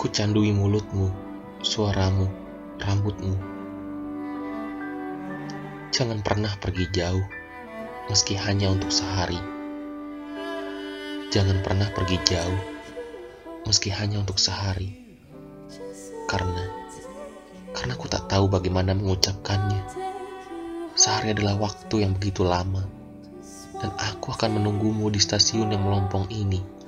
Ku candui mulutmu, suaramu, rambutmu. Jangan pernah pergi jauh, meski hanya untuk sehari. Jangan pernah pergi jauh, meski hanya untuk sehari. Karena, karena aku tak tahu bagaimana mengucapkannya. Sehari adalah waktu yang begitu lama, dan aku akan menunggumu di stasiun yang melompong ini.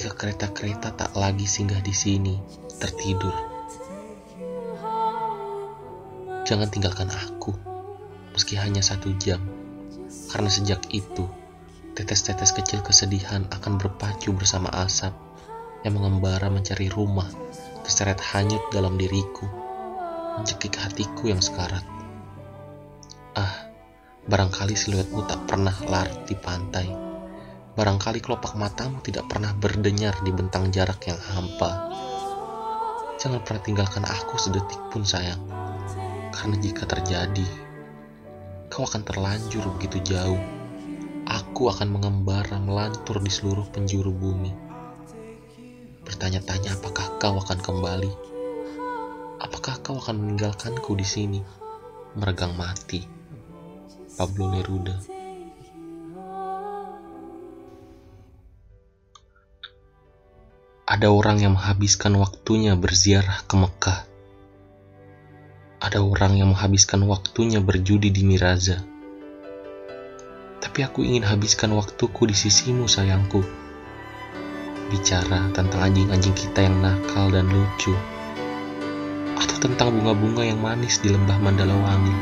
Ketika kereta-kereta tak lagi singgah di sini, tertidur. Jangan tinggalkan aku, meski hanya satu jam, karena sejak itu, tetes-tetes kecil kesedihan akan berpacu bersama asap yang mengembara mencari rumah, terseret hanyut dalam diriku, mencekik hatiku yang sekarat. Ah, barangkali siluetmu tak pernah larut di pantai. Barangkali kelopak matamu tidak pernah berdenyar di bentang jarak yang hampa. Jangan pernah tinggalkan aku sedetik pun sayang. Karena jika terjadi, kau akan terlanjur begitu jauh. Aku akan mengembara melantur di seluruh penjuru bumi. Bertanya-tanya apakah kau akan kembali? Apakah kau akan meninggalkanku di sini? Meregang mati. Pablo Neruda Ada orang yang menghabiskan waktunya berziarah ke Mekah. Ada orang yang menghabiskan waktunya berjudi di Miraza. Tapi aku ingin habiskan waktuku di sisimu, sayangku. Bicara tentang anjing-anjing kita yang nakal dan lucu. Atau tentang bunga-bunga yang manis di lembah Mandalawangi.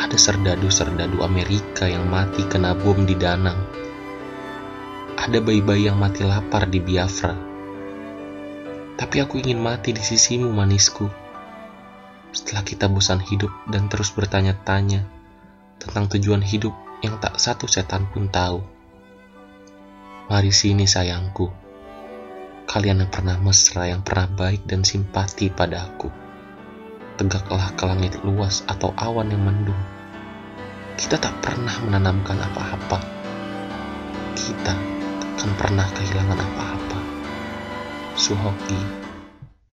Ada serdadu-serdadu Amerika yang mati kena bom di Danang ada bayi-bayi yang mati lapar di Biafra. Tapi aku ingin mati di sisimu, manisku. Setelah kita bosan hidup dan terus bertanya-tanya tentang tujuan hidup yang tak satu setan pun tahu. Mari sini sayangku. Kalian yang pernah mesra, yang pernah baik dan simpati padaku. Tegaklah ke langit luas atau awan yang mendung. Kita tak pernah menanamkan apa-apa. Kita akan pernah kehilangan apa-apa. Suhoki